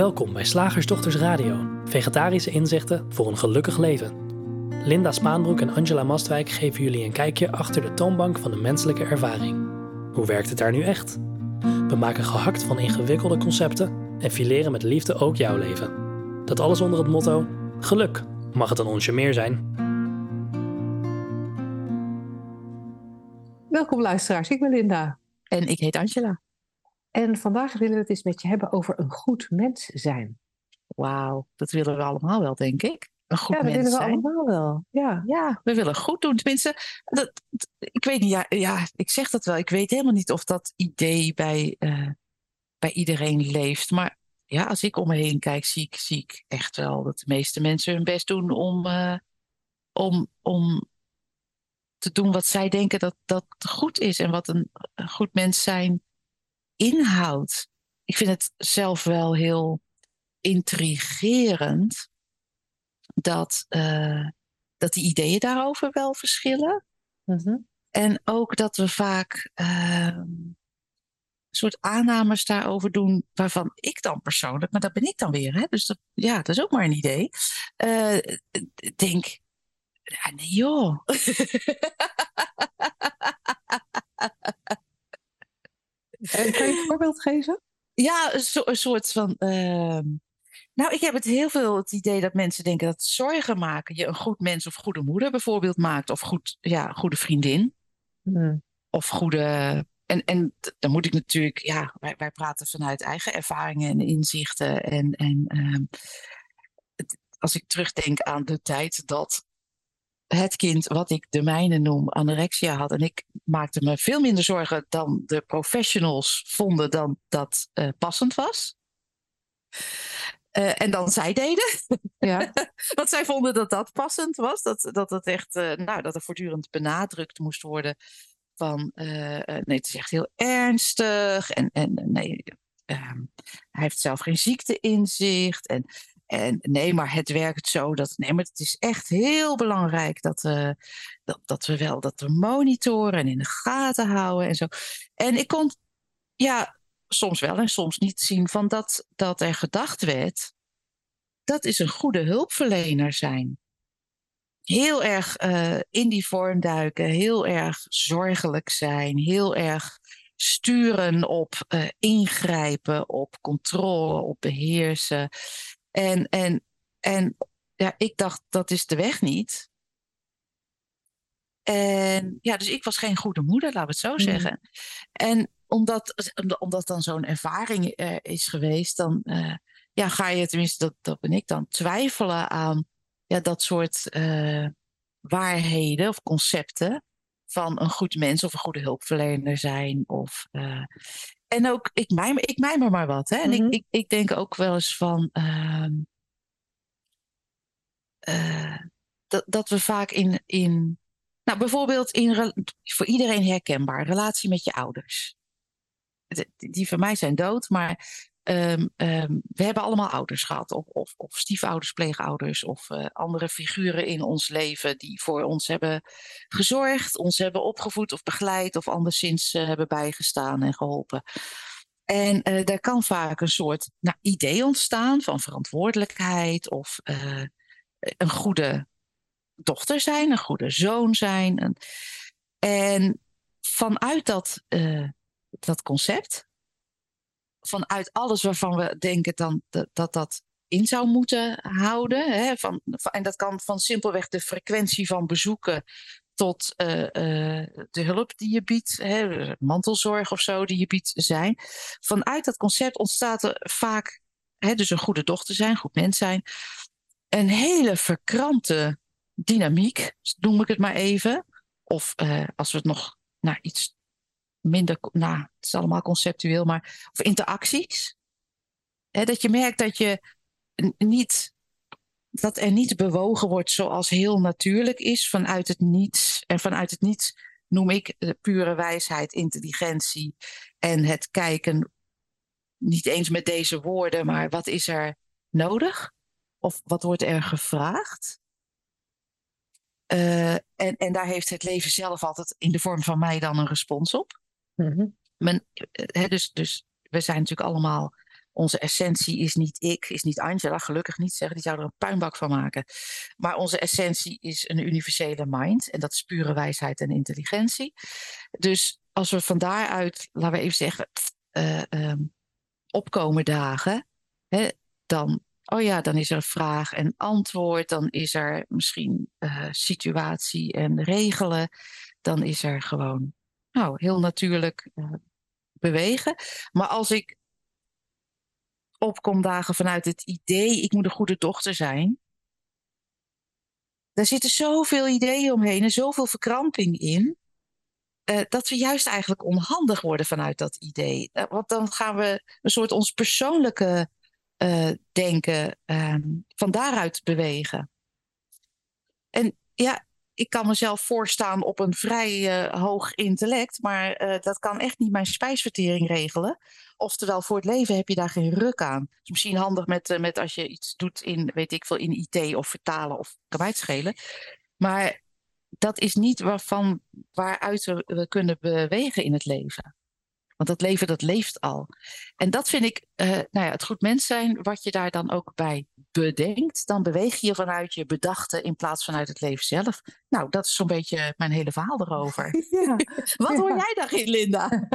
Welkom bij Slagersdochters Radio, vegetarische inzichten voor een gelukkig leven. Linda Spaanbroek en Angela Mastwijk geven jullie een kijkje achter de toonbank van de menselijke ervaring. Hoe werkt het daar nu echt? We maken gehakt van ingewikkelde concepten en fileren met liefde ook jouw leven. Dat alles onder het motto: geluk mag het een onsje meer zijn. Welkom luisteraars, ik ben Linda. En ik heet Angela. En vandaag willen we het eens met je hebben over een goed mens zijn. Wauw, dat willen we allemaal wel, denk ik. Een goed ja, dat mens willen we zijn. allemaal wel. Ja. Ja, we willen goed doen. Tenminste, dat, ik weet niet, ja, ja, ik zeg dat wel. Ik weet helemaal niet of dat idee bij, eh, bij iedereen leeft. Maar ja, als ik om me heen kijk, zie ik, zie ik echt wel dat de meeste mensen hun best doen om, eh, om, om te doen wat zij denken dat, dat goed is en wat een, een goed mens zijn inhoudt. Ik vind het zelf wel heel intrigerend dat, eh, dat die ideeën daarover wel verschillen. Mhm. En ook dat we vaak eh, een soort aannames daarover doen, waarvan ik dan persoonlijk, maar dat ben ik dan weer, hè? dus dat, ja, dat is ook maar een idee. eh, denk, ja, nee joh. En kan je een voorbeeld geven? Ja, een, so- een soort van. ehm, nou, ik heb het heel veel het idee dat mensen denken dat zorgen maken je een goed mens of goede moeder bijvoorbeeld maakt. Of goed, ja, goede vriendin. Hmm. Of goede. En, en dan moet ik natuurlijk, ja, wij, wij praten vanuit eigen ervaringen en inzichten. En, en ehm, het- als ik terugdenk aan de tijd dat het kind, wat ik de mijne noem, anorexia had. En ik maakte me veel minder zorgen dan de professionals vonden dan dat eh, passend was. Eh, en dan zij deden. Ja. Want zij vonden dat dat passend was. Dat, dat het echt, eh, nou, dat er voortdurend benadrukt moest worden van, nee, het is echt heel ernstig. En, en nee, ehm, hij heeft zelf geen ziekteinzicht. En, en nee, maar het werkt zo dat, nee, maar het is echt heel belangrijk dat, eh, dat, dat we wel, dat we monitoren en in de gaten houden en zo. En ik kon, ja, soms wel en soms niet zien van dat, dat er gedacht werd, dat is een goede hulpverlener zijn. Heel erg eh, in die vorm duiken, heel erg zorgelijk zijn, heel erg sturen op eh, ingrijpen, op controle, op beheersen. En, en, en ja, ik dacht, dat is de weg niet. En ja, dus ik was geen goede moeder, laten we het zo Mhm. zeggen. En omdat, omdat dan zo'n ervaring eh, is geweest, dan eh, ja, ga je, tenminste, dat, dat ben ik dan, twijfelen aan ja, dat soort eh, waarheden of concepten van een goed mens of een goede hulpverlener zijn. Of, en ook, ik mijmer, ik mijmer maar wat. Hè? En Mhm. ik, ik, ik denk ook wel eens van. ehm, eh, dat, dat we vaak in, in nou, bijvoorbeeld in, voor iedereen herkenbaar, relatie met je ouders. De- Die van mij zijn dood, maar ehm, ehm, we hebben allemaal ouders gehad. Of, of, of stiefouders, pleegouders of eh, andere figuren in ons leven die voor ons hebben gezorgd, ons hebben opgevoed of begeleid of anderszins eh, hebben bijgestaan en geholpen. En eh, daar kan vaak een soort nou, idee ontstaan van verantwoordelijkheid of een goede dochter zijn, een goede zoon zijn. En, en vanuit dat, dat concept, vanuit alles waarvan we denken dan dat dat, in zou moeten houden. Hè, van, en dat kan van simpelweg de frequentie van bezoeken tot eh, eh, de hulp die je biedt, hè, mantelzorg of zo die je biedt zijn. Vanuit dat concept ontstaat er vaak, hè, dus een goede dochter zijn, goed mens zijn, een hele verkrampte dynamiek, noem ik het maar even. Of eh, als we het nog naar iets minder, nou, het is allemaal conceptueel, maar of interacties. Hè, dat je merkt dat je niet, dat er niet bewogen wordt zoals heel natuurlijk is vanuit het niets. En vanuit het niets noem ik pure wijsheid, intelligentie en het kijken, niet eens met deze woorden, maar wat is er nodig? Of wat wordt er gevraagd? Eh, en, en daar heeft het leven zelf altijd in de vorm van mij dan een respons op. Mhm. Men, eh, dus, dus we zijn natuurlijk allemaal onze essentie is niet ik, is niet Angela, gelukkig niet zeggen, die zou er een puinbak van maken. Maar onze essentie is een universele mind en dat is pure wijsheid en intelligentie. Dus als we van daaruit, laten we even zeggen, uh, um, opkomen dagen, hè, dan, oh ja, dan is er vraag en antwoord, dan is er misschien uh, situatie en regelen, dan is er gewoon nou, heel natuurlijk uh, bewegen. Maar als ik opkom dagen vanuit het idee, ik moet een goede dochter zijn. Daar zitten zoveel ideeën omheen en zoveel verkramping in. Uh, dat we juist eigenlijk onhandig worden vanuit dat idee. Uh, want dan gaan we een soort ons persoonlijke denken van daaruit bewegen. En ja, ik kan mezelf voorstaan op een vrij uh, hoog intellect, maar uh, dat kan echt niet mijn spijsvertering regelen. Oftewel, voor het leven heb je daar geen ruk aan. Het is misschien handig met, uh, met als je iets doet in, weet ik veel, in IT of vertalen of kan schelen. Maar dat is niet waarvan, waaruit we kunnen bewegen in het leven. Want dat leven, dat leeft al. En dat vind ik, uh, nou ja, het goed mens zijn, wat je daar dan ook bij bedenkt. Dan beweeg je vanuit je bedachte in plaats vanuit het leven zelf. Nou, dat is zo'n beetje mijn hele verhaal erover. Ja, wat hoor jij daarin, Linda?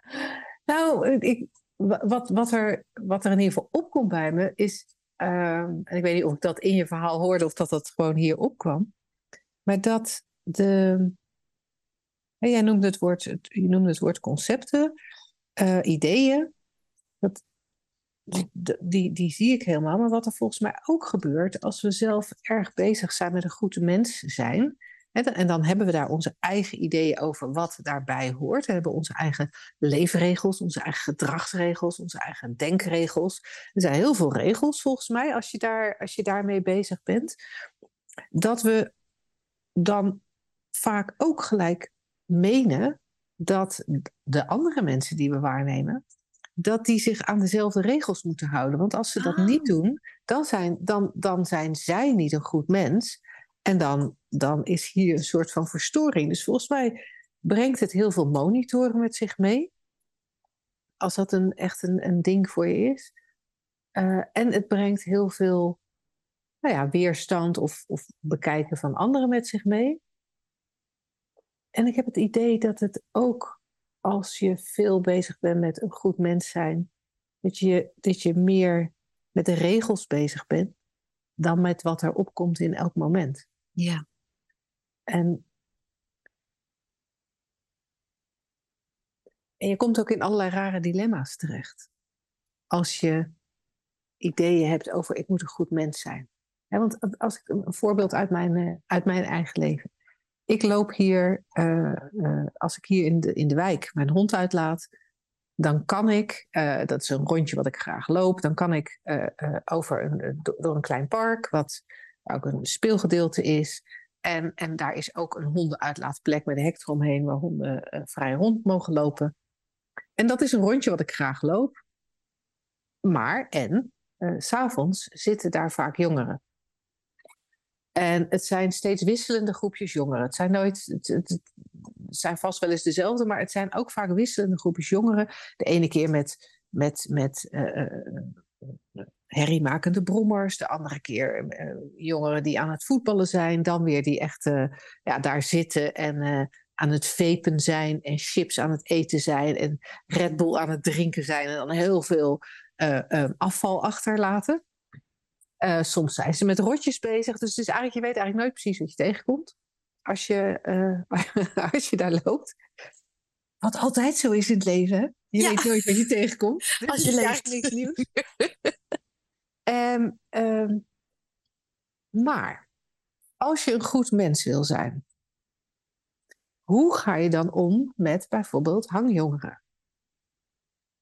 nou, ik, wat, wat, er, wat er in ieder geval opkomt bij me is, uh, en ik weet niet of ik dat in je verhaal hoorde of dat dat gewoon hier opkwam, maar dat de, jij noemde het woord, je noemde het woord concepten, uh, ideeën. Dat, die, die, die zie ik helemaal. Maar wat er volgens mij ook gebeurt als we zelf erg bezig zijn met een goede mens zijn. En dan hebben we daar onze eigen ideeën over wat daarbij hoort. We hebben onze eigen leefregels, onze eigen gedragsregels, onze eigen denkregels. Er zijn heel veel regels volgens mij als je, daar, als je daarmee bezig bent. Dat we dan vaak ook gelijk menen dat de andere mensen die we waarnemen, dat die zich aan dezelfde regels moeten houden. Want als ze dat niet Ah. doen, dan zijn, dan, dan zijn zij niet een goed mens. En dan, dan is hier een soort van verstoring. Dus volgens mij brengt het heel veel monitoren met zich mee. Als dat een, echt een, een ding voor je is. Uh, en het brengt heel veel nou ja, weerstand of, of bekijken van anderen met zich mee. En ik heb het idee dat het ook als je veel bezig bent met een goed mens zijn, dat je, dat je meer met de regels bezig bent dan met wat er opkomt in elk moment. Ja. En, en je komt ook in allerlei rare dilemma's terecht. Als je ideeën hebt over ik moet een goed mens zijn. Ja, want als ik een voorbeeld uit mijn, uh, uit mijn eigen leven. Ik loop hier, uh, uh, als ik hier in de, in de wijk mijn hond uitlaat, dan kan ik, uh, dat is een rondje wat ik graag loop, dan kan ik over een, door een klein park, wat ook een speelgedeelte is. En, en daar is ook een hondenuitlaatplek met een hek eromheen waar honden vrij rond mogen lopen. En dat is een rondje wat ik graag loop. Maar, en, s'avonds zitten daar vaak jongeren. En het zijn steeds wisselende groepjes jongeren. Het zijn nooit, het, zijn vast wel eens dezelfde, maar het zijn ook vaak wisselende groepjes jongeren. De ene keer met, met, met uh, herriemakende brommers, de andere keer jongeren die aan het voetballen zijn, dan weer die echt ja, daar zitten en aan het vepen zijn en chips aan het eten zijn en Red Bull aan het drinken zijn en dan heel veel afval achterlaten. Uh, soms zijn ze met rotjes bezig. Dus het is eigenlijk, je weet eigenlijk nooit precies wat je tegenkomt. Als je, uh, als je daar loopt. Wat altijd zo is in het leven. Hè? Je Ja. weet nooit wat je tegenkomt. Dus Als je leeft. eigenlijk niks nieuws. En, ehm, maar als je een goed mens wil zijn. Hoe ga je dan om met bijvoorbeeld hangjongeren?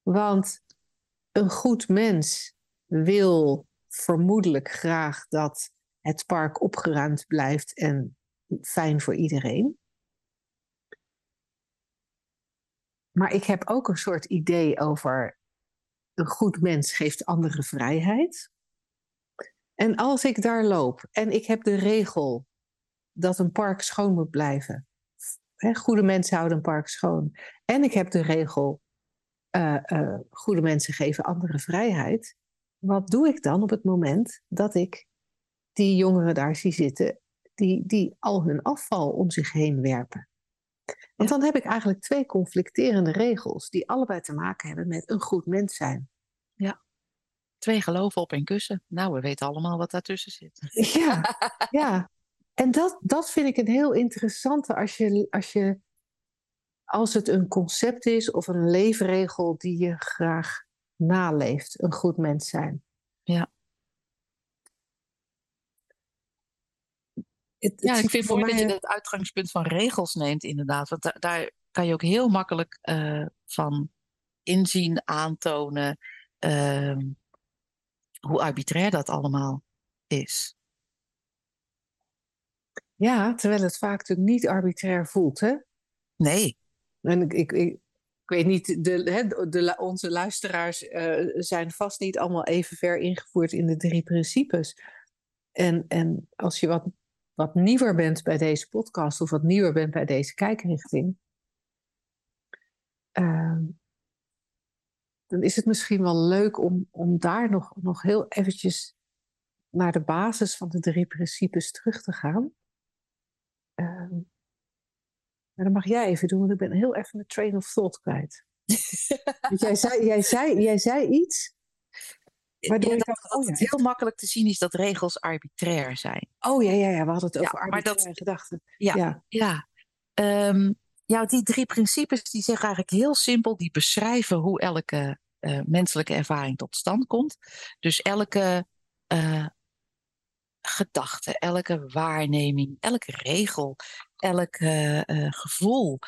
Want een goed mens wil vermoedelijk graag dat het park opgeruimd blijft en fijn voor iedereen. Maar ik heb ook een soort idee over een goed mens geeft andere vrijheid. En als ik daar loop en ik heb de regel dat een park schoon moet blijven. Goede mensen houden een park schoon. En ik heb de regel goede mensen geven anderen vrijheid. Wat doe ik dan op het moment dat ik die jongeren daar zie zitten, die, die al hun afval om zich heen werpen? Want dan heb ik eigenlijk twee conflicterende regels die allebei te maken hebben met een goed mens zijn. Ja. Twee geloven op een kussen. Nou, we weten allemaal wat daartussen zit. Ja, ja. En dat, dat vind ik een heel interessante als je, als je als het een concept is of een leefregel die je graag naleeft, een goed mens zijn. Ja. ja, ik vind mooi dat je het uitgangspunt van regels neemt, inderdaad. Want daar kan je ook heel makkelijk uh, van inzien, aantonen uh, hoe arbitrair dat allemaal is. Ja, terwijl het vaak natuurlijk niet arbitrair voelt, hè? Nee. En ik, ik, ik, weet niet, de, de, onze luisteraars uh, zijn vast niet allemaal even ver ingevoerd in de drie principes. En, en als je wat, wat nieuwer bent bij deze podcast of wat nieuwer bent bij deze kijkrichting, uh, dan is het misschien wel leuk om, om daar nog, nog heel eventjes naar de basis van de drie principes terug te gaan. Uh, maar dan mag jij even doen, want ik ben heel even mijn train of thought kwijt. jij, zei, jij, zei, jij zei iets. Waardoor ja, dat, oh, ja. het heel makkelijk te zien is dat regels arbitrair zijn. Oh ja, ja, ja we hadden het over arbitraire dat, gedachten. Ja, ja. ja. Um, ja, die drie principes die zeggen eigenlijk heel simpel, die beschrijven hoe elke uh, menselijke ervaring tot stand komt. Dus elke uh, gedachte, elke waarneming, elke regel, elk uh, gevoel,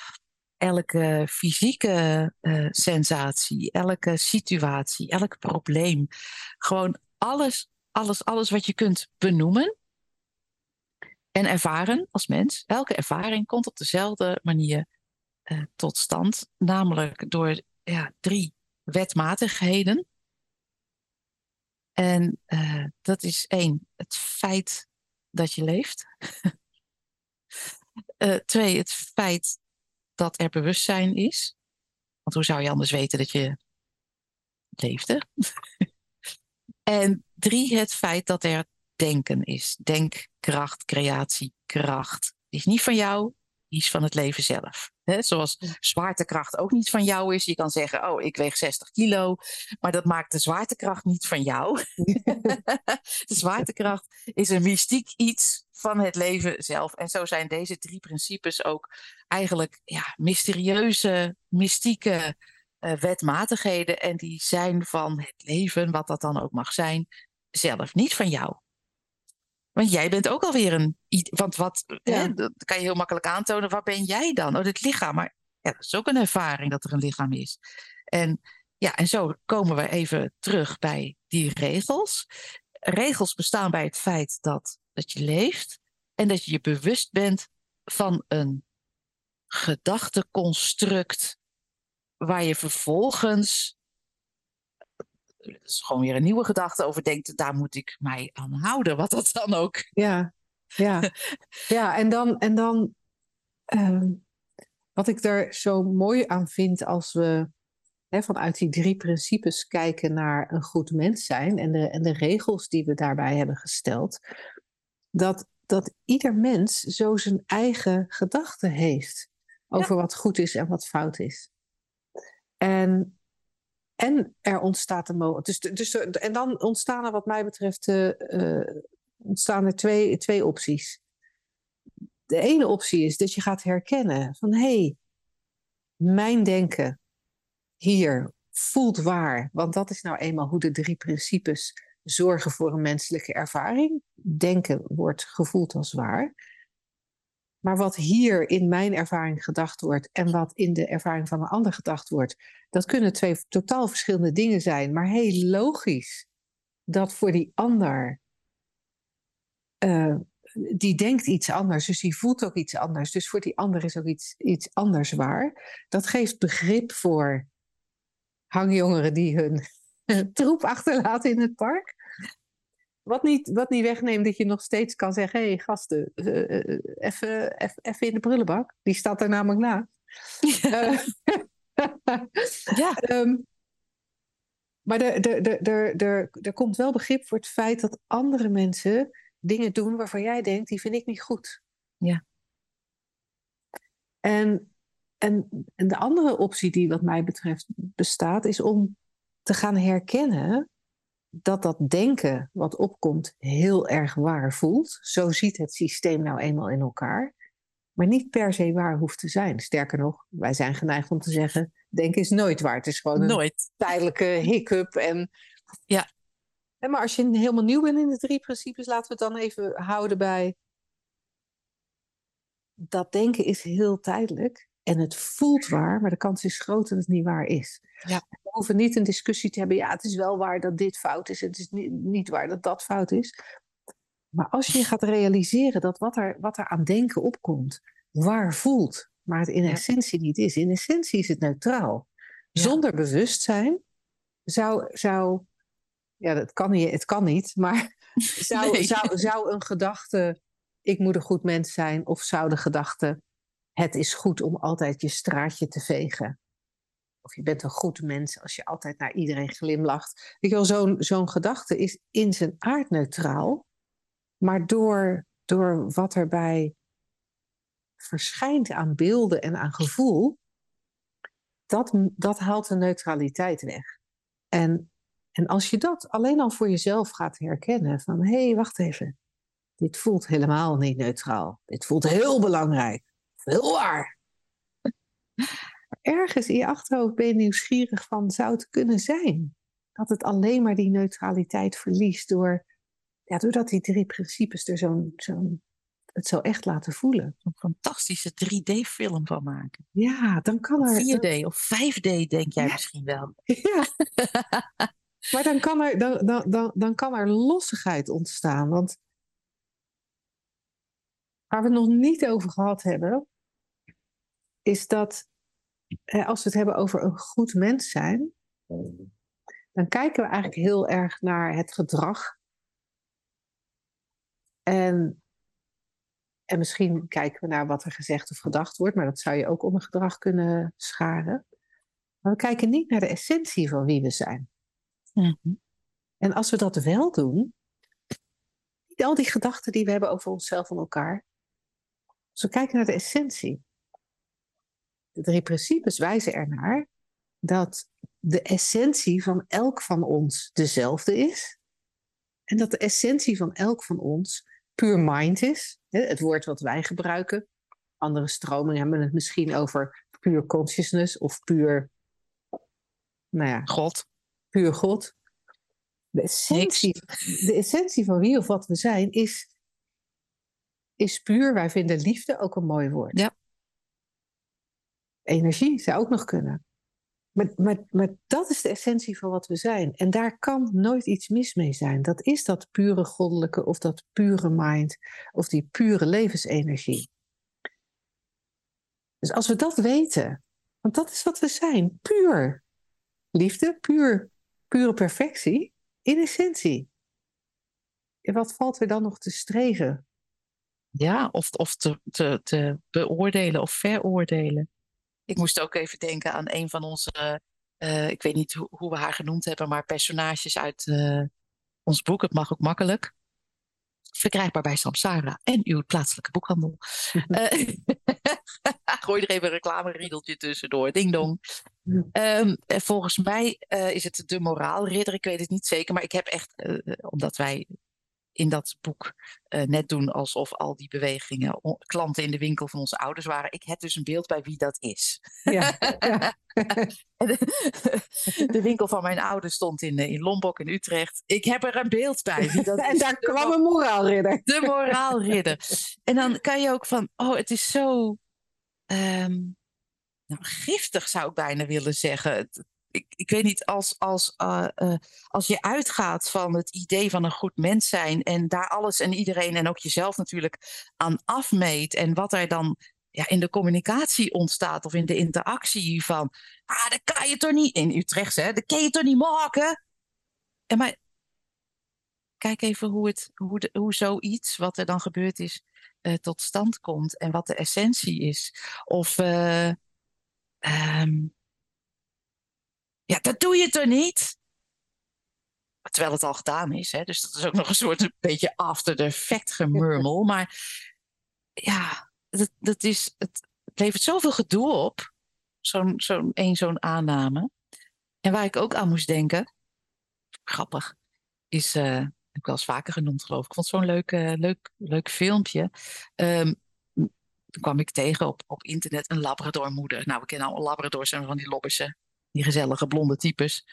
elke fysieke uh, sensatie, elke situatie, elk probleem. Gewoon alles, alles, alles wat je kunt benoemen en ervaren als mens. Elke ervaring komt op dezelfde manier uh, tot stand, namelijk door ja, drie wetmatigheden. En uh, dat is één, het feit dat je leeft. uh, twee, het feit dat er bewustzijn is. Want hoe zou je anders weten dat je leefde? en drie, het feit dat er denken is. Denkkracht, creatiekracht. Die is niet van jou, is van het leven zelf. He, zoals zwaartekracht ook niet van jou is. Je kan zeggen, oh, ik weeg 60 kilo. Maar dat maakt de zwaartekracht niet van jou. de zwaartekracht is een mystiek iets van het leven zelf. En zo zijn deze drie principes ook eigenlijk ja, mysterieuze, mystieke uh, wetmatigheden. En die zijn van het leven, wat dat dan ook mag zijn, zelf niet van jou. Want jij bent ook alweer een. Want wat, hè, dat kan je heel makkelijk aantonen. Wat ben jij dan? Oh, het lichaam. Maar ja, dat is ook een ervaring dat er een lichaam is. En ja, en zo komen we even terug bij die regels. Regels bestaan bij het feit dat, dat je leeft en dat je je bewust bent van een gedachteconstruct waar je vervolgens dat is gewoon weer een nieuwe gedachte over denkt, daar moet ik mij aan houden, wat dat dan ook. Ja, ja. ja en dan, en dan uh, wat ik er zo mooi aan vind als we hè, vanuit die drie principes kijken naar een goed mens zijn en de, en de regels die we daarbij hebben gesteld, dat, dat ieder mens zo zijn eigen gedachten heeft over wat goed is en wat fout is. En en er ontstaat een mogelijkheid. Dus, dus, en dan ontstaan er, wat mij betreft, uh, ontstaan er twee, twee opties. De ene optie is dat je gaat herkennen van hé, hey, mijn denken hier voelt waar. Want dat is nou eenmaal hoe de drie principes zorgen voor een menselijke ervaring. Denken wordt gevoeld als waar. Maar wat hier in mijn ervaring gedacht wordt en wat in de ervaring van een ander gedacht wordt, dat kunnen twee totaal verschillende dingen zijn. Maar heel logisch dat voor die ander, uh, die denkt iets anders, dus die voelt ook iets anders. Dus voor die ander is ook iets, iets anders waar. Dat geeft begrip voor hangjongeren die hun troep achterlaten in het park. Wat niet, wat niet wegneemt dat je nog steeds kan zeggen: hé hey, gasten, uh, even in de prullenbak. Die staat er namelijk naast. ja. Ehm, maar er, er, er, er, er, er komt wel begrip voor het feit dat andere mensen dingen doen waarvan jij denkt, die vind ik niet goed. Ja. En, en, en de andere optie die wat mij betreft bestaat, is om te gaan herkennen dat dat denken wat opkomt heel erg waar voelt. Zo ziet het systeem nou eenmaal in elkaar. Maar niet per se waar hoeft te zijn. Sterker nog, wij zijn geneigd om te zeggen: denken is nooit waar. Het is gewoon een Nooit. tijdelijke hiccup. En, Ja. En maar als je helemaal nieuw bent in de drie principes, laten we het dan even houden bij. Dat denken is heel tijdelijk. En het voelt waar, maar de kans is groot dat het niet waar is. Ja. We hoeven niet een discussie te hebben. Ja, het is wel waar dat dit fout is. Het is niet, niet waar dat dat fout is. Maar als je gaat realiseren dat wat er, wat er aan denken opkomt, waar voelt, maar het in essentie niet is. In essentie is het neutraal. Ja. Zonder bewustzijn zou, zou ja, dat kan niet, het kan niet, maar zou, Nee. zou, zou een gedachte, ik moet een goed mens zijn, of zou de gedachte, het is goed om altijd je straatje te vegen. Of je bent een goed mens als je altijd naar iedereen glimlacht. Weet je wel, zo'n zo'n gedachte is in zijn aard neutraal. Maar door, door wat erbij verschijnt aan beelden en aan gevoel, dat, dat haalt de neutraliteit weg. En, en als je dat alleen al voor jezelf gaat herkennen, van hé, hey, wacht even, dit voelt helemaal niet neutraal. Dit voelt heel belangrijk, heel waar. Ergens in je achterhoofd ben je nieuwsgierig van, zou het kunnen zijn dat het alleen maar die neutraliteit verliest door, ja, doordat die drie principes er zo'n, zo'n, het zo echt laten voelen. Een fantastische 3D-film van maken. Ja, dan kan er... 4D of 5D denk jij Ja. misschien wel. Ja. maar dan kan, er, dan, dan, dan, dan kan er lossigheid ontstaan. Want waar we het nog niet over gehad hebben, is dat als we het hebben over een goed mens zijn, dan kijken we eigenlijk heel erg naar het gedrag. En, en misschien kijken we naar wat er gezegd of gedacht wordt, maar dat zou je ook onder gedrag kunnen scharen. Maar we kijken niet naar de essentie van wie we zijn. Mhm. En als we dat wel doen, al die gedachten die we hebben over onszelf en elkaar, als we kijken naar de essentie. De drie principes wijzen ernaar dat de essentie van elk van ons dezelfde is. En dat de essentie van elk van ons puur mind is. Het woord wat wij gebruiken. Andere stromingen hebben het misschien over puur consciousness of puur, nou ja, God. puur God. De essentie, de essentie van wie of wat we zijn is, is puur. Wij vinden liefde ook een mooi woord. Ja. Energie zou ook nog kunnen. Maar, maar, maar dat is de essentie van wat we zijn. En daar kan nooit iets mis mee zijn. Dat is dat pure goddelijke of dat pure mind of die pure levensenergie. Dus als we dat weten, want dat is wat we zijn, puur. Liefde, puur, pure perfectie, in essentie. En wat valt er dan nog te streven? Ja, of, of te, te, te beoordelen of veroordelen. Ik moest ook even denken aan een van onze, eh, ik weet niet hoe, hoe we haar genoemd hebben, maar personages uit eh, ons boek, Het mag ook makkelijk. Verkrijgbaar bij Samsara en uw plaatselijke boekhandel. Eh, Gooi er even een reclameriedeltje tussendoor. Ding dong. Ehm, eh, volgens mij is het de moraalridder. Ik weet het niet zeker, maar ik heb echt, omdat wij in dat boek eh, net doen alsof al die bewegingen klanten in de winkel van onze ouders waren. Ik heb dus een beeld bij wie dat is. Ja, de, winkel van mijn ouders stond in, eh, in Lombok in Utrecht. Ik heb er een beeld bij wie dat En daar kwam een moraalridder. de moraalridder. En dan kan je ook van, oh, het is zo ehm, nou, giftig, zou ik bijna willen zeggen. Het- Ik, weet niet, als, als, eh, eh, als je uitgaat van het idee van een goed mens zijn en daar alles en iedereen en ook jezelf natuurlijk aan afmeet en wat er dan ja, in de communicatie ontstaat of in de interactie van, ah, dat kan je toch niet, in Utrecht hè, dat kan je toch niet maken? En maar kijk even hoe, het, hoe, hoe zoiets, wat er dan gebeurd is, eh, tot stand komt en wat de essentie is. Of, eh, ehm, Ja, dat doe je toch niet? Terwijl het al gedaan is. Hè? Dus dat is ook nog een soort een beetje after the fact gemurmel. Maar ja, dat, dat is, het, het levert zoveel gedoe op. Zo'n zo'n één zo'n aanname. En waar ik ook aan moest denken, grappig, is, uh, heb ik wel eens vaker genoemd geloof ik. Ik vond zo'n leuk, uh, leuk, leuk filmpje. Um, toen kwam ik tegen op, op internet een Labradormoeder. Nou, we kennen allemaal Labradors en van die lobbersen. Die gezellige blonde types.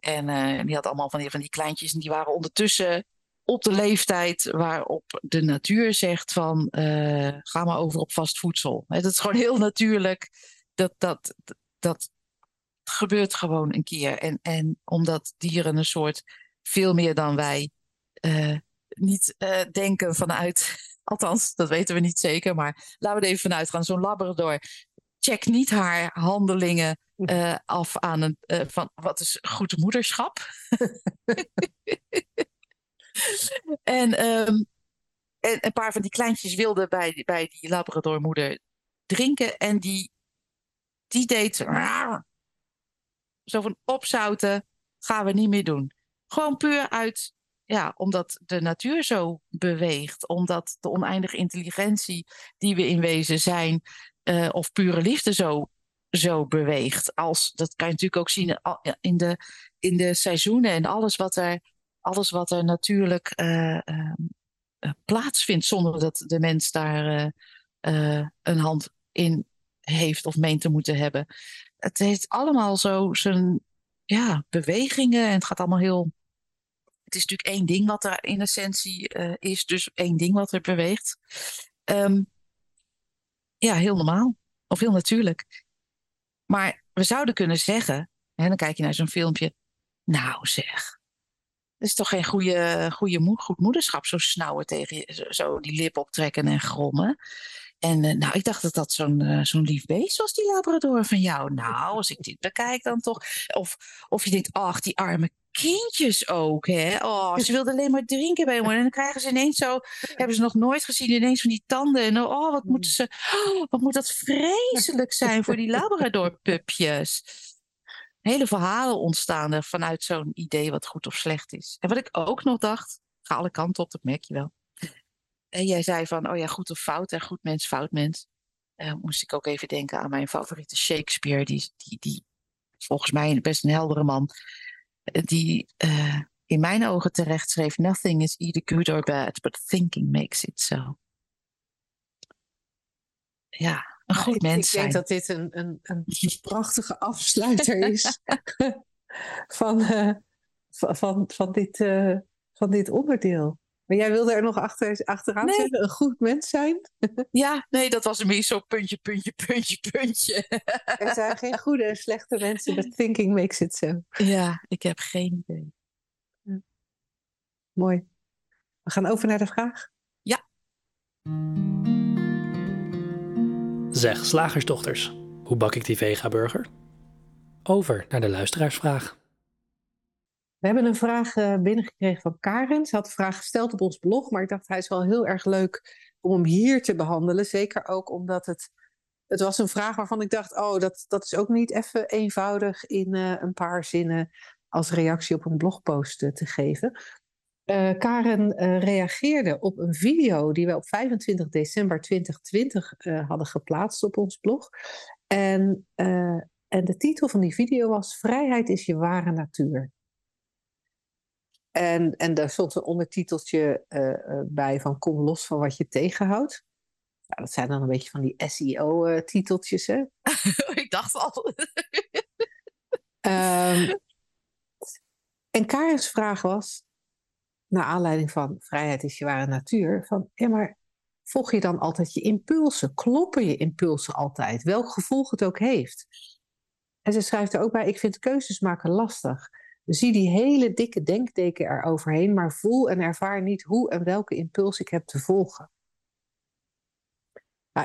En uh, die had allemaal van die, van die kleintjes. En die waren ondertussen op de leeftijd waarop de natuur zegt van uh, ga maar over op vast voedsel. dat is gewoon heel natuurlijk. Dat, dat, dat gebeurt gewoon een keer. En, en omdat dieren een soort veel meer dan wij uh, niet denken vanuit, althans dat weten we niet zeker, maar laten we er even vanuit gaan. Zo'n labrador check niet haar handelingen uh, af aan een, van wat is goed moederschap. en, um, en een paar van die kleintjes wilden bij, bij die labradormoeder drinken en die, die deed zo van opzouten gaan we niet meer doen. Gewoon puur uit, ja, omdat de natuur zo beweegt, omdat de oneindige intelligentie die we in wezen zijn, uh, of pure liefde zo, zo beweegt. Als, dat kan je natuurlijk ook zien in de, in de seizoenen en alles wat er, alles wat er natuurlijk uh, uh, plaatsvindt, zonder dat de mens daar een hand in heeft of meent te moeten hebben het heeft allemaal zo zijn ja, bewegingen en het gaat allemaal heel. Het is natuurlijk één ding wat er in essentie is, dus één ding wat er beweegt. Um, ja, heel normaal of heel natuurlijk. Maar we zouden kunnen zeggen, en dan kijk je naar zo'n filmpje, nou zeg, dat is toch geen goede, goede goed moederschap, zo snauwen tegen je, zo die lip optrekken en grommen. En uh, nou, ik dacht dat dat zo'n uh, zo'n lief beest was, die Labrador van jou. Nou, als ik dit bekijk dan toch. Of, of je denkt, ach, die arme kindjes ook, hè. Oh, ze wilden alleen maar drinken bij me. En dan krijgen ze ineens zo, hebben ze nog nooit gezien, ineens van die tanden. En oh, wat moeten ze, oh, wat moet dat vreselijk zijn voor die Labrador-pupjes. Hele verhalen ontstaan er vanuit zo'n idee wat goed of slecht is. En wat ik ook nog dacht, ga alle kanten op, dat merk je wel. En jij zei van, oh ja, goed of fout, en goed mens, fout mens. Uh, moest ik ook even denken aan mijn favoriete Shakespeare, die, die, die volgens mij best een heldere man, eh, die uh, in mijn ogen terecht schreef: Nothing is either good or bad, but thinking makes it so. Ja, een goed nou, mens. Ik, denk dat dit een, een, een prachtige afsluiter is van, uh, van, van, van, dit, van dit onderdeel. Maar jij wilde er nog achter, achteraan nee. zeggen, een goed mens zijn? Ja, nee, dat was meer zo puntje, puntje, puntje, puntje. Er zijn geen goede en slechte mensen, but thinking makes it so. Ja, ik heb geen idee. Ja. Mooi. We gaan over naar de vraag. Ja. Zeg, slagersdochters, hoe bak ik die vega-burger? Over naar de luisteraarsvraag. We hebben een vraag uh, binnengekregen van Karen. Ze had de vraag gesteld op ons blog, maar ik dacht hij is wel heel erg leuk om hem hier te behandelen. Zeker ook omdat het, het was een vraag waarvan ik dacht, oh, dat, dat is ook niet even eenvoudig in uh, een paar zinnen als reactie op een blogpost uh, te geven. Karen reageerde op een video die we op 25 december 2020 hadden geplaatst op ons blog. En, en de titel van die video was Vrijheid is je ware natuur. En, en daar stond een ondertiteltje uh, bij van kom los van wat je tegenhoudt. Ja, dat zijn dan een beetje van die SEO-titeltjes, hè? Ik dacht al. um, en Karin's vraag was, naar aanleiding van vrijheid is je ware natuur, van ja, maar volg je dan altijd je impulsen? Kloppen je impulsen altijd? Welk gevolg het ook heeft? En ze schrijft er ook bij, ik vind keuzes maken lastig. Zie die hele dikke denkdeken eroverheen, maar voel en ervaar niet hoe en welke impuls ik heb te volgen.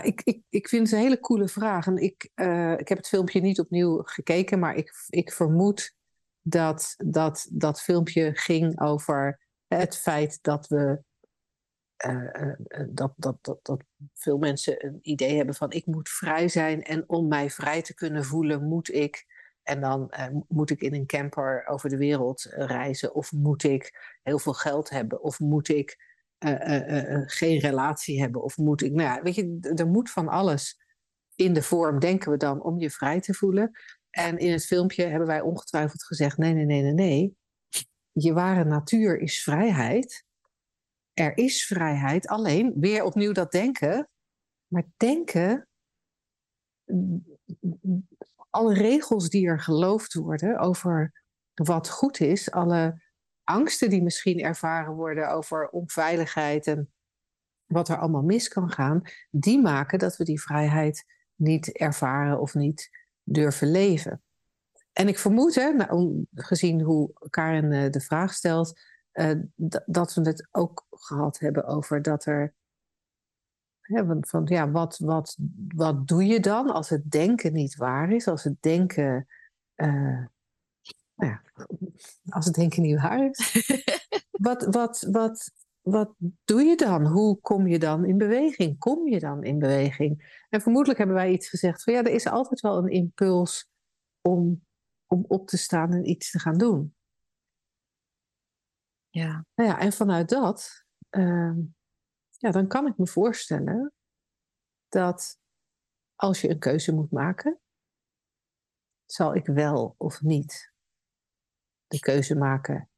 Ik, ik, ik vind het een hele coole vraag. En ik, uh, ik heb het filmpje niet opnieuw gekeken, maar ik, ik vermoed dat, dat dat filmpje ging over het feit dat we. Uh, dat, dat, dat, dat veel mensen een idee hebben van ik moet vrij zijn en om mij vrij te kunnen voelen moet ik En dan eh, moet ik in een camper over de wereld eh, reizen. Of moet ik heel veel geld hebben. Of moet ik geen relatie hebben. Of moet ik, nou ja, weet je, er moet van alles in de vorm, denken we dan, om je vrij te voelen. En in het filmpje hebben wij ongetwijfeld gezegd: nee, nee, nee, nee, nee. Je ware natuur is vrijheid. Er is vrijheid, alleen weer opnieuw dat denken. Maar denken, alle regels die er geloofd worden over wat goed is, alle angsten die misschien ervaren worden over onveiligheid en wat er allemaal mis kan gaan, die maken dat we die vrijheid niet ervaren of niet durven leven. En ik vermoed, hè, nou, gezien hoe Karen uh, de vraag stelt, uh, dat we het ook gehad hebben over dat er. Van, van, ja, wat, wat, wat doe je dan als het denken niet waar is? Als het denken. Uh, nou ja, als het denken niet waar is. wat, wat, wat, wat doe je dan? Hoe kom je dan in beweging? Kom je dan in beweging? En vermoedelijk hebben wij iets gezegd van ja, er is altijd wel een impuls om, om op te staan en iets te gaan doen. Ja. Nou ja, en vanuit dat, uh, ja, dan kan ik me voorstellen dat als je een keuze moet maken, zal ik wel of niet de keuze maken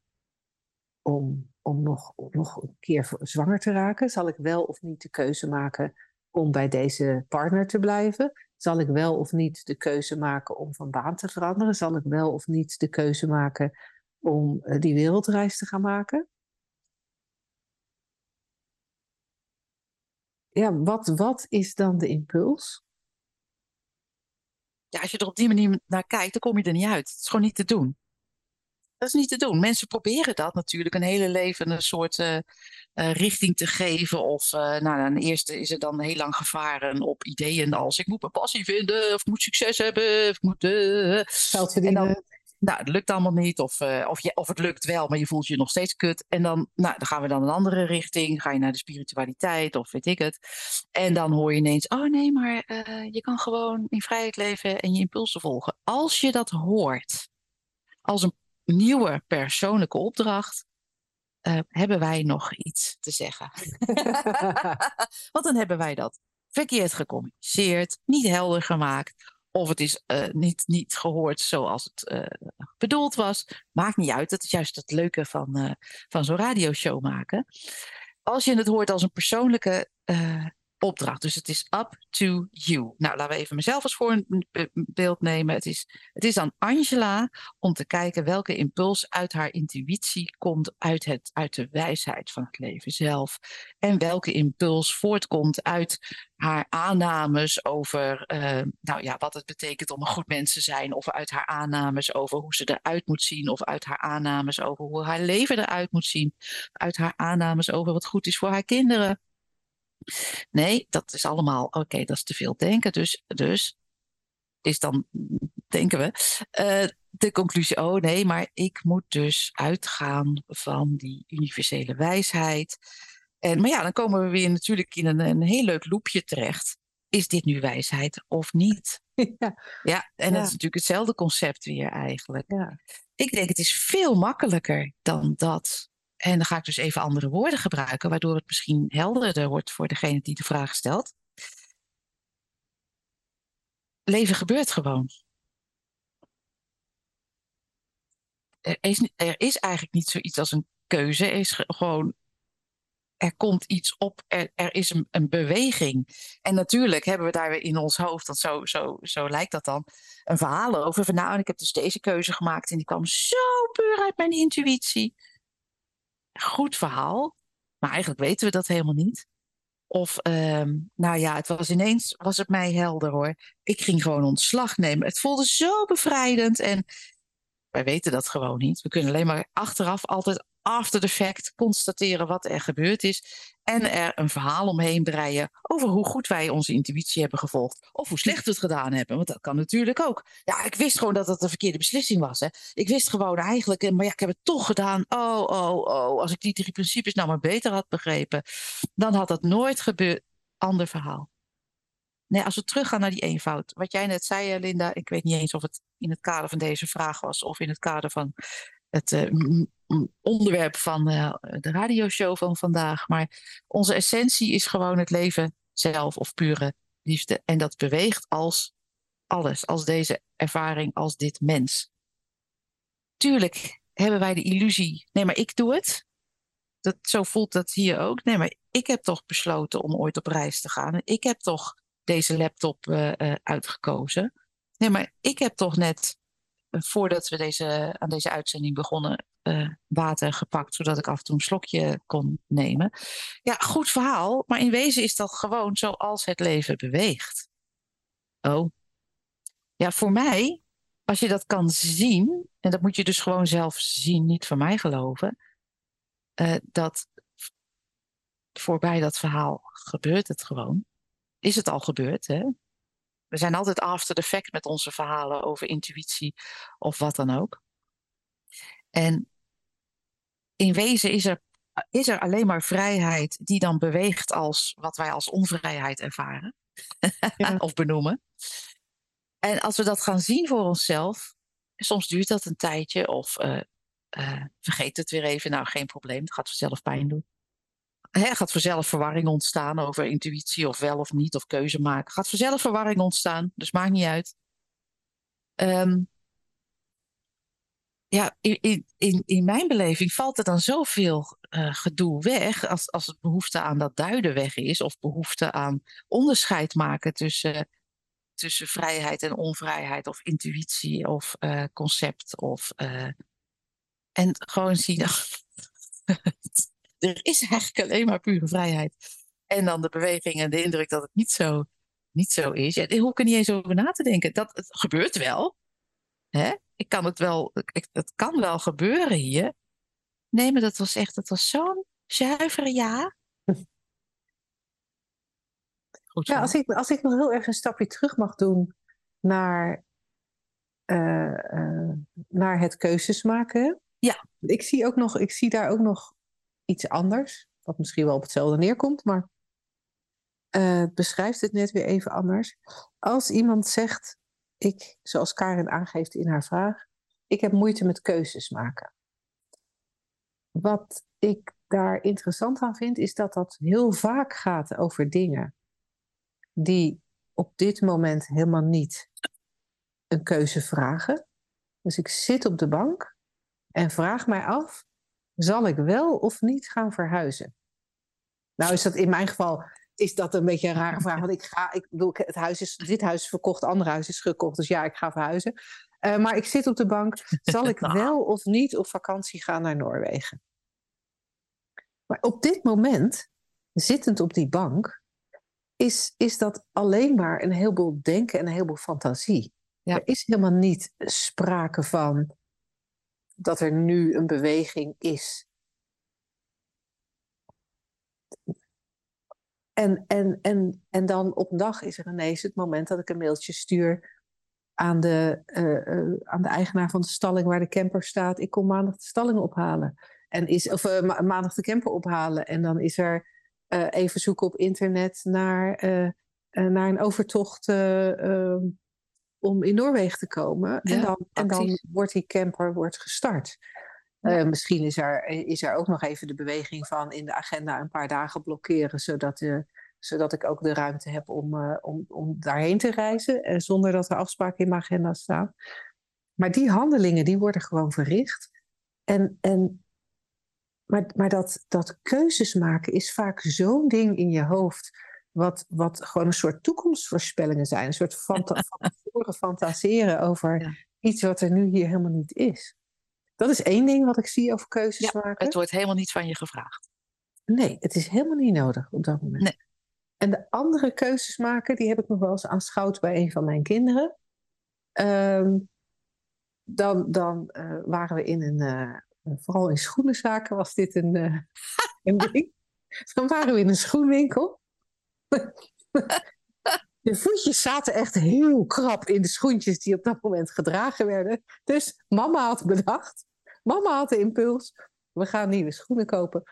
om om nog, nog een keer zwanger te raken? Zal ik wel of niet de keuze maken om bij deze partner te blijven? Zal ik wel of niet de keuze maken om van baan te veranderen? Zal ik wel of niet de keuze maken om uh, die wereldreis te gaan maken? Ja, wat, wat is dan de impuls? Ja, als je er op die manier naar kijkt, dan kom je er niet uit. Het is gewoon niet te doen. Dat is niet te doen. Mensen proberen dat natuurlijk een hele leven een soort uh, uh, richting te geven. Of uh, nou, dan eerst is het dan heel lang gevaren op ideeën als ik moet mijn passie vinden, of ik moet succes hebben, of ik moet geld verdienen. Dan, nou, het lukt allemaal niet, of, of, je, of het lukt wel, maar je voelt je nog steeds kut. En dan, nou, dan gaan we dan een andere richting. Ga je naar de spiritualiteit, of weet ik het. En dan hoor je ineens, oh nee, maar je kan gewoon in vrijheid leven en je impulsen volgen. Als je dat hoort, als een nieuwe persoonlijke opdracht, uh, hebben wij nog iets te zeggen. Want dan hebben wij dat verkeerd gecommuniceerd, niet helder gemaakt. Of het is uh, niet, niet gehoord zoals het uh, bedoeld was. Maakt niet uit. Dat is juist het leuke van, van zo'n radioshow maken. Als je het hoort als een persoonlijke opdracht. Dus het is up to you. Nou, laten we even mezelf als voorbeeld nemen. Het is, het is aan Angela om te kijken welke impuls uit haar intuïtie komt uit, het, uit de wijsheid van het leven zelf. En welke impuls voortkomt uit haar aannames over uh, nou ja, wat het betekent om een goed mens te zijn. Of uit haar aannames over hoe ze eruit moet zien. Of uit haar aannames over hoe haar leven eruit moet zien. Uit haar aannames over wat goed is voor haar kinderen. Nee, dat is allemaal, oké, dat is te veel denken. Dus, dus is dan, denken we, uh, de conclusie, oh nee, maar ik moet dus uitgaan van die universele wijsheid. En, maar ja, dan komen we weer natuurlijk in een, een heel leuk loopje terecht. Is dit nu wijsheid of niet? Ja, ja en ja. dat is natuurlijk hetzelfde concept weer eigenlijk. Ja. Ik denk het is veel makkelijker dan dat. En dan ga ik dus even andere woorden gebruiken, waardoor het misschien helderder wordt voor degene die de vraag stelt. Leven gebeurt gewoon. Er is, er is eigenlijk niet zoiets als een keuze. Er is gewoon er komt iets op, er, er is een, beweging. En natuurlijk hebben we daar weer in ons hoofd, dat zo, zo, zo lijkt dat dan, een verhaal over. Van nou, ik heb dus deze keuze gemaakt en die kwam zo puur uit mijn intuïtie goed verhaal, maar eigenlijk weten we dat helemaal niet. Of, uh, nou ja, het was ineens, was het mij helder hoor. Ik ging gewoon ontslag nemen. Het voelde zo bevrijdend en wij weten dat gewoon niet. We kunnen alleen maar achteraf altijd after the fact constateren wat er gebeurd is. En er een verhaal omheen breien over hoe goed wij onze intuïtie hebben gevolgd. Of hoe slecht we het gedaan hebben. Want dat kan natuurlijk ook. Ja, ik wist gewoon dat het een verkeerde beslissing was. Hè. Ik wist gewoon eigenlijk, maar ja, ik heb het toch gedaan. Oh, oh, oh. Als ik die drie principes nou maar beter had begrepen, dan had dat nooit gebeurd. Ander verhaal. nee, als we teruggaan naar die eenvoud. Wat jij net zei, Linda, ik weet niet eens of het in het kader van deze vraag was of in het kader van het uh, onderwerp van uh, de radioshow van vandaag. Maar onze essentie is gewoon het leven zelf of pure liefde. En dat beweegt als alles, als deze ervaring, als dit mens. Tuurlijk hebben wij de illusie, nee, maar ik doe het. Dat, zo voelt dat hier ook. Nee, maar ik heb toch besloten om ooit op reis te gaan. Ik heb toch deze laptop uh, uh, uitgekozen. Nee, maar ik heb toch net, voordat we deze, aan deze uitzending begonnen, water gepakt, zodat ik af en toe een slokje kon nemen. Ja, goed verhaal, maar in wezen is dat gewoon zoals het leven beweegt. Oh. Ja, voor mij, als je dat kan zien, en dat moet je dus gewoon zelf zien, niet van mij geloven, dat voorbij dat verhaal gebeurt het gewoon. Is het al gebeurd, hè? We zijn altijd after the fact met onze verhalen over intuïtie of wat dan ook. En in wezen is er, is er alleen maar vrijheid die dan beweegt als wat wij als onvrijheid ervaren ja. of benoemen. En als we dat gaan zien voor onszelf, soms duurt dat een tijdje of uh, uh, vergeet het weer even, nou geen probleem, het gaat vanzelf pijn doen. He, gaat vanzelf verwarring ontstaan over intuïtie of wel of niet, of keuze maken. Gaat vanzelf verwarring ontstaan, dus maakt niet uit. Um, ja, in, in, in mijn beleving valt er dan zoveel uh, gedoe weg als, als het behoefte aan dat duiden weg is, of behoefte aan onderscheid maken tussen, tussen vrijheid en onvrijheid, of intuïtie, of uh, concept, of. Uh, en gewoon zien. er is eigenlijk alleen maar pure vrijheid. En dan de beweging en de indruk dat het niet zo, niet zo is. Ja, hoe kan niet eens over na te denken. Dat, het gebeurt wel. Hè? Ik kan het wel, ik, het kan wel gebeuren hier. Nee, maar dat was echt, dat was zo'n zuivere ja. Goed, ja, als ik, als ik nog heel erg een stapje terug mag doen naar, uh, uh, naar het keuzes maken. Ja. Ik zie, ook nog, ik zie daar ook nog iets anders, wat misschien wel op hetzelfde neerkomt, maar uh, beschrijft het net weer even anders. Als iemand zegt, ik, zoals Karin aangeeft in haar vraag, ik heb moeite met keuzes maken. Wat ik daar interessant aan vind, is dat dat heel vaak gaat over dingen die op dit moment helemaal niet een keuze vragen. Dus ik zit op de bank en vraag mij af: zal ik wel of niet gaan verhuizen? Nou is dat in mijn geval is dat een beetje een rare vraag. Want ik ga, ik bedoel, het huis is, dit huis is verkocht, ander huis is gekocht. Dus ja, ik ga verhuizen. Uh, maar ik zit op de bank. Zal ik Nou. wel of niet op vakantie gaan naar Noorwegen? Maar op dit moment, zittend op die bank, is, is dat alleen maar een heleboel denken en een heleboel fantasie. Ja. Er is helemaal niet sprake van dat er nu een beweging is. En, en, en, en dan op een dag is er ineens het moment dat ik een mailtje stuur aan de, uh, uh, aan de eigenaar van de stalling waar de camper staat. Ik kom maandag de stalling ophalen. En is, of uh, ma maandag de camper ophalen. En dan is er even zoeken op internet naar, naar een overtocht ehm, om in Noorwegen te komen. Ja, en, dan, en dan wordt die camper wordt gestart. Uh, misschien is er, is er ook nog even de beweging van in de agenda een paar dagen blokkeren, zodat, de, zodat ik ook de ruimte heb om, uh, om, om daarheen te reizen, zonder dat er afspraken in mijn agenda staan. Maar die handelingen die worden gewoon verricht. En, en, maar maar dat, dat keuzes maken is vaak zo'n ding in je hoofd wat, wat gewoon een soort toekomstvoorspellingen zijn. Een soort fanta van tevoren fantaseren over ja. iets wat er nu hier helemaal niet is. Dat is één ding wat ik zie over keuzes ja, maken. Het wordt helemaal niet van je gevraagd. Nee, het is helemaal niet nodig op dat moment. Nee. En de andere keuzes maken, die heb ik nog wel eens aanschouwd bij een van mijn kinderen. Um, dan dan uh, waren we in een, uh, vooral in schoenenzaken was dit een, uh, een ding. Dan waren we in een schoenwinkel. De voetjes zaten echt heel krap in de schoentjes die op dat moment gedragen werden. Dus mama had bedacht, mama had de impuls, we gaan nieuwe schoenen kopen.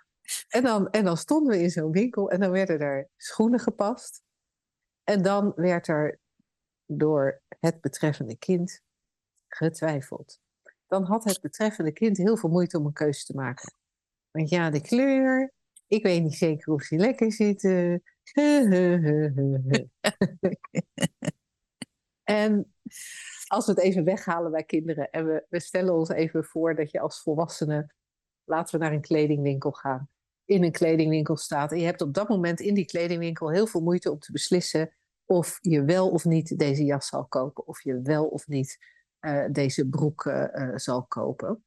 En dan, en dan stonden we in zo'n winkel en dan werden er schoenen gepast. En dan werd er door het betreffende kind getwijfeld. Dan had het betreffende kind heel veel moeite om een keuze te maken. Want ja, de kleur, ik weet niet zeker of ze lekker zitten. en als we het even weghalen bij kinderen en we, we stellen ons even voor dat je als volwassene, laten we naar een kledingwinkel gaan, in een kledingwinkel staat en je hebt op dat moment in die kledingwinkel heel veel moeite om te beslissen of je wel of niet deze jas zal kopen, of je wel of niet uh, deze broek uh, zal kopen.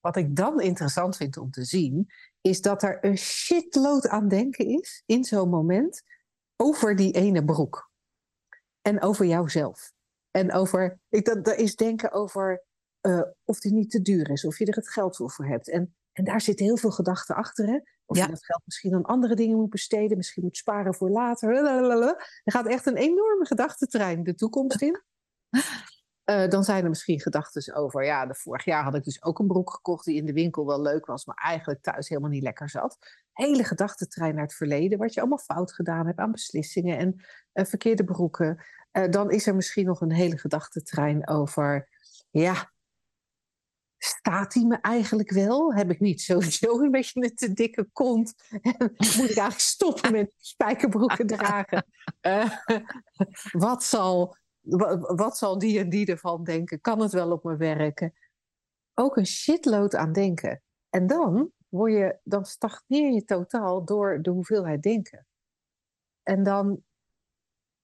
Wat ik dan interessant vind om te zien, is dat er een shitload aan denken is in zo'n moment over die ene broek. En over jouzelf. En over, ik, dat, dat is denken over uh, of die niet te duur is, of je er het geld voor hebt. En, en daar zitten heel veel gedachten achter. Hè? Of je dat geld misschien aan andere dingen moet besteden, misschien moet sparen voor later. Er gaat echt een enorme gedachtentrein de toekomst in. Uh, dan zijn er misschien gedachten over, ja, de vorig jaar had ik dus ook een broek gekocht die in de winkel wel leuk was, maar eigenlijk thuis helemaal niet lekker zat. Hele gedachtentrein naar het verleden, wat je allemaal fout gedaan hebt aan beslissingen en uh, verkeerde broeken. Uh, dan is er misschien nog een hele gedachtentrein over, ja, staat hij me eigenlijk wel? Heb ik niet sowieso een beetje een te dikke kont? Moet ik eigenlijk stoppen met spijkerbroeken dragen? wat zal wat zal die en die ervan denken? Kan het wel op me werken? Ook een shitload aan denken. En dan, word je, dan stagneer je totaal door de hoeveelheid denken. En dan,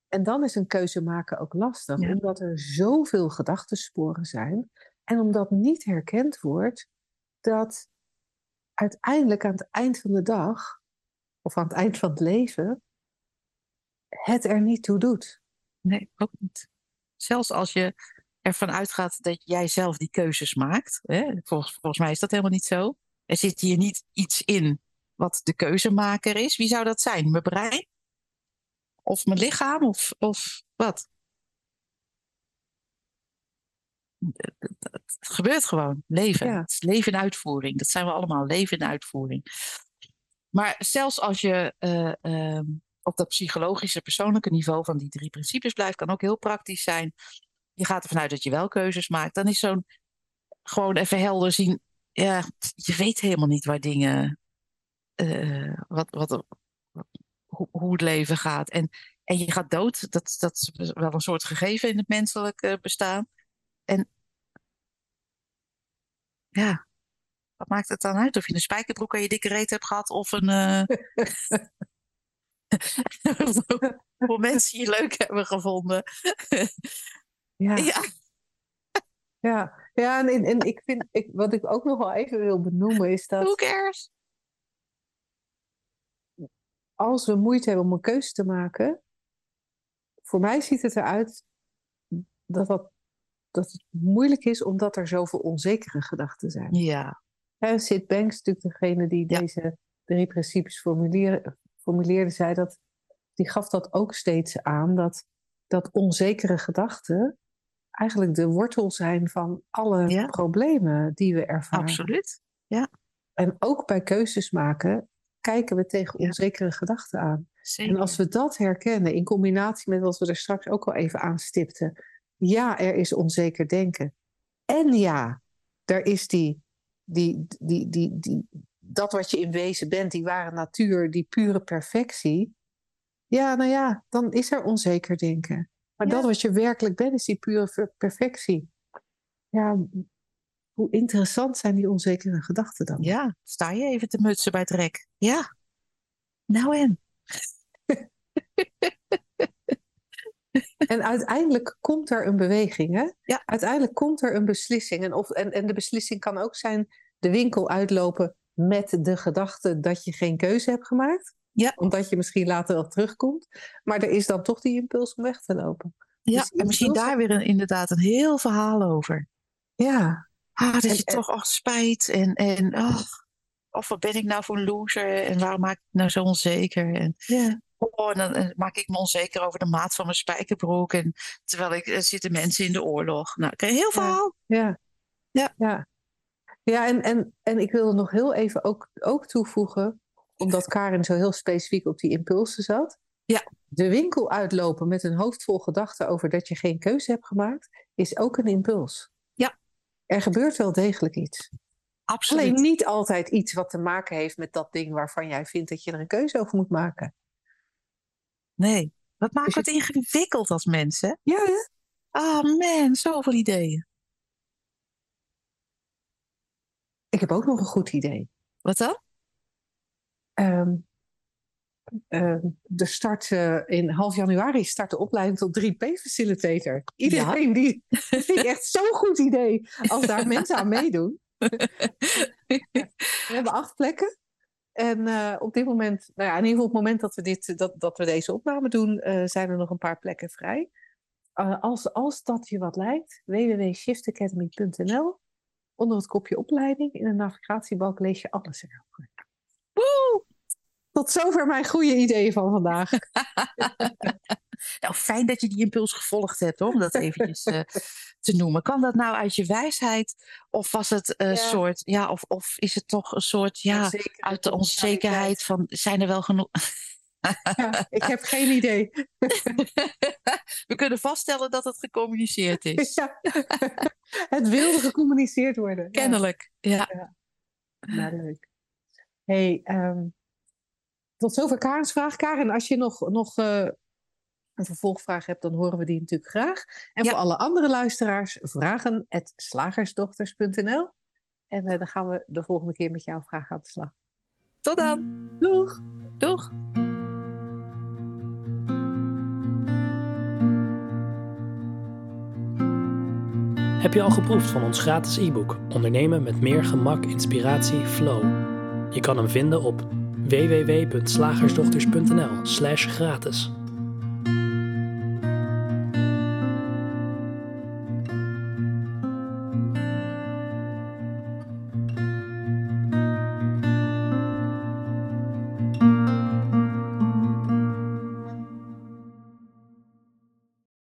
en dan is een keuze maken ook lastig, omdat er zoveel gedachtensporen zijn. En omdat niet herkend wordt dat uiteindelijk aan het eind van de dag, of aan het eind van het leven, het er niet toe doet. Nee, ook niet. Zelfs als je ervan uitgaat dat jij zelf die keuzes maakt. Hè? Volgens, volgens mij is dat helemaal niet zo. Er zit hier niet iets in wat de keuzemaker is. Wie zou dat zijn? Mijn brein? Of mijn lichaam? Of, of wat? Het gebeurt gewoon. Leven. Ja. Het is leven in uitvoering. Dat zijn we allemaal. Leven in uitvoering. Maar zelfs als je uh, uh, op dat psychologische, persoonlijke niveau van die drie principes blijft, kan ook heel praktisch zijn. Je gaat ervan uit dat je wel keuzes maakt. Dan is zo'n gewoon even helder zien. Ja, je weet helemaal niet waar dingen. Uh, wat, wat, hoe, het leven gaat. En, en je gaat dood. Dat, dat is wel een soort gegeven in het menselijk bestaan. En ja, wat maakt het dan uit of je een spijkerbroek aan je dikke reet hebt gehad of een. Uh... Hoeveel mensen je leuk hebben gevonden. ja. ja. Ja, ja en, en ik vind, ik, wat ik ook nog wel even wil benoemen is dat. Who cares? Als we moeite hebben om een keuze te maken, voor mij ziet het eruit dat, dat, dat het moeilijk is omdat er zoveel onzekere gedachten zijn. Ja. En Sid Banks is natuurlijk degene die deze drie principes formuleerde, formuleerde zij dat, die gaf dat ook steeds aan, dat, dat onzekere gedachten eigenlijk de wortel zijn van alle problemen die we ervaren. Absoluut, ja. En ook bij keuzes maken kijken we tegen onzekere gedachten aan. Zeker. En als we dat herkennen in combinatie met wat we er straks ook al even aanstipten. Ja, er is onzeker denken. En ja, er is die, die, die, die, die, dat wat je in wezen bent, die ware natuur, die pure perfectie. Ja, nou ja, dan is er onzeker denken. Maar dat wat je werkelijk bent, is die pure perfectie. Ja, hoe interessant zijn die onzekere gedachten dan? Ja, sta je even te mutsen bij het rek. Ja. Nou en? en uiteindelijk komt er een beweging, hè? Ja. Uiteindelijk komt er een beslissing. En, of, en, en de beslissing kan ook zijn de winkel uitlopen met de gedachte dat je geen keuze hebt gemaakt. Ja. Omdat je misschien later wel terugkomt. Maar er is dan toch die impuls om weg te lopen. Ja, dus en misschien daar weer een, inderdaad een heel verhaal over. Ja. Ah, dat je toch ach, spijt en, en ach, of wat ben ik nou voor een loser en waarom maak ik nou zo onzeker? En, ja. Oh, en dan maak ik me onzeker over de maat van mijn spijkerbroek. En terwijl ik, er zitten mensen in de oorlog. Nou, een heel verhaal. Ja. Ja. ja. Ja, en, en, en ik wilde nog heel even ook, ook toevoegen, omdat Karin zo heel specifiek op die impulsen zat. Ja. de winkel uitlopen met een hoofd vol gedachten over dat je geen keuze hebt gemaakt, is ook een impuls. Ja. Er gebeurt wel degelijk iets. Absoluut. Alleen niet altijd iets wat te maken heeft met dat ding waarvan jij vindt dat je er een keuze over moet maken. Nee. Wat maakt Dus het ingewikkeld als mensen? Ja, hè? Ah man, zoveel ideeën. Ik heb ook nog een goed idee. Wat dan? De start eh, in half januari start de opleiding tot 3P-facilitator. Iedereen die dat vind ik echt zo'n goed idee als daar mensen aan meedoen. We hebben acht plekken. En eh, op dit moment, nou ja, in ieder geval op het moment dat we, dit, dat, dat we deze opname doen, eh, zijn er nog een paar plekken vrij. Als, als dat je wat lijkt, www.shiftacademy.nl. Onder het kopje opleiding in de navigatiebalk lees je alles erover. Woe! Tot zover mijn goede ideeën van vandaag. Nou, fijn dat je die impuls gevolgd hebt, hoor, om dat eventjes eh, te noemen. Kan dat nou uit je wijsheid? Of was het een Ja. soort, ja, of, of is het toch een soort, ja, uit de onzekerheid van, zijn er wel genoeg? Ja, ik heb geen idee. We kunnen vaststellen dat het gecommuniceerd is. Ja. Het wilde gecommuniceerd worden. Ja. Kennelijk, ja. Leuk. Hey, ehm, tot zover Karens vraag. Karen, als je nog, nog eh, een vervolgvraag hebt, dan horen we die natuurlijk graag. En voor alle andere luisteraars, vragen slagersdochters.nl. En eh, dan gaan we de volgende keer met jouw vraag aan de slag. Tot dan. Doeg! Doeg. Heb je al geproefd van ons gratis e-book Ondernemen met meer gemak, inspiratie, flow? Je kan hem vinden op www.slagersdochters.nl/gratis.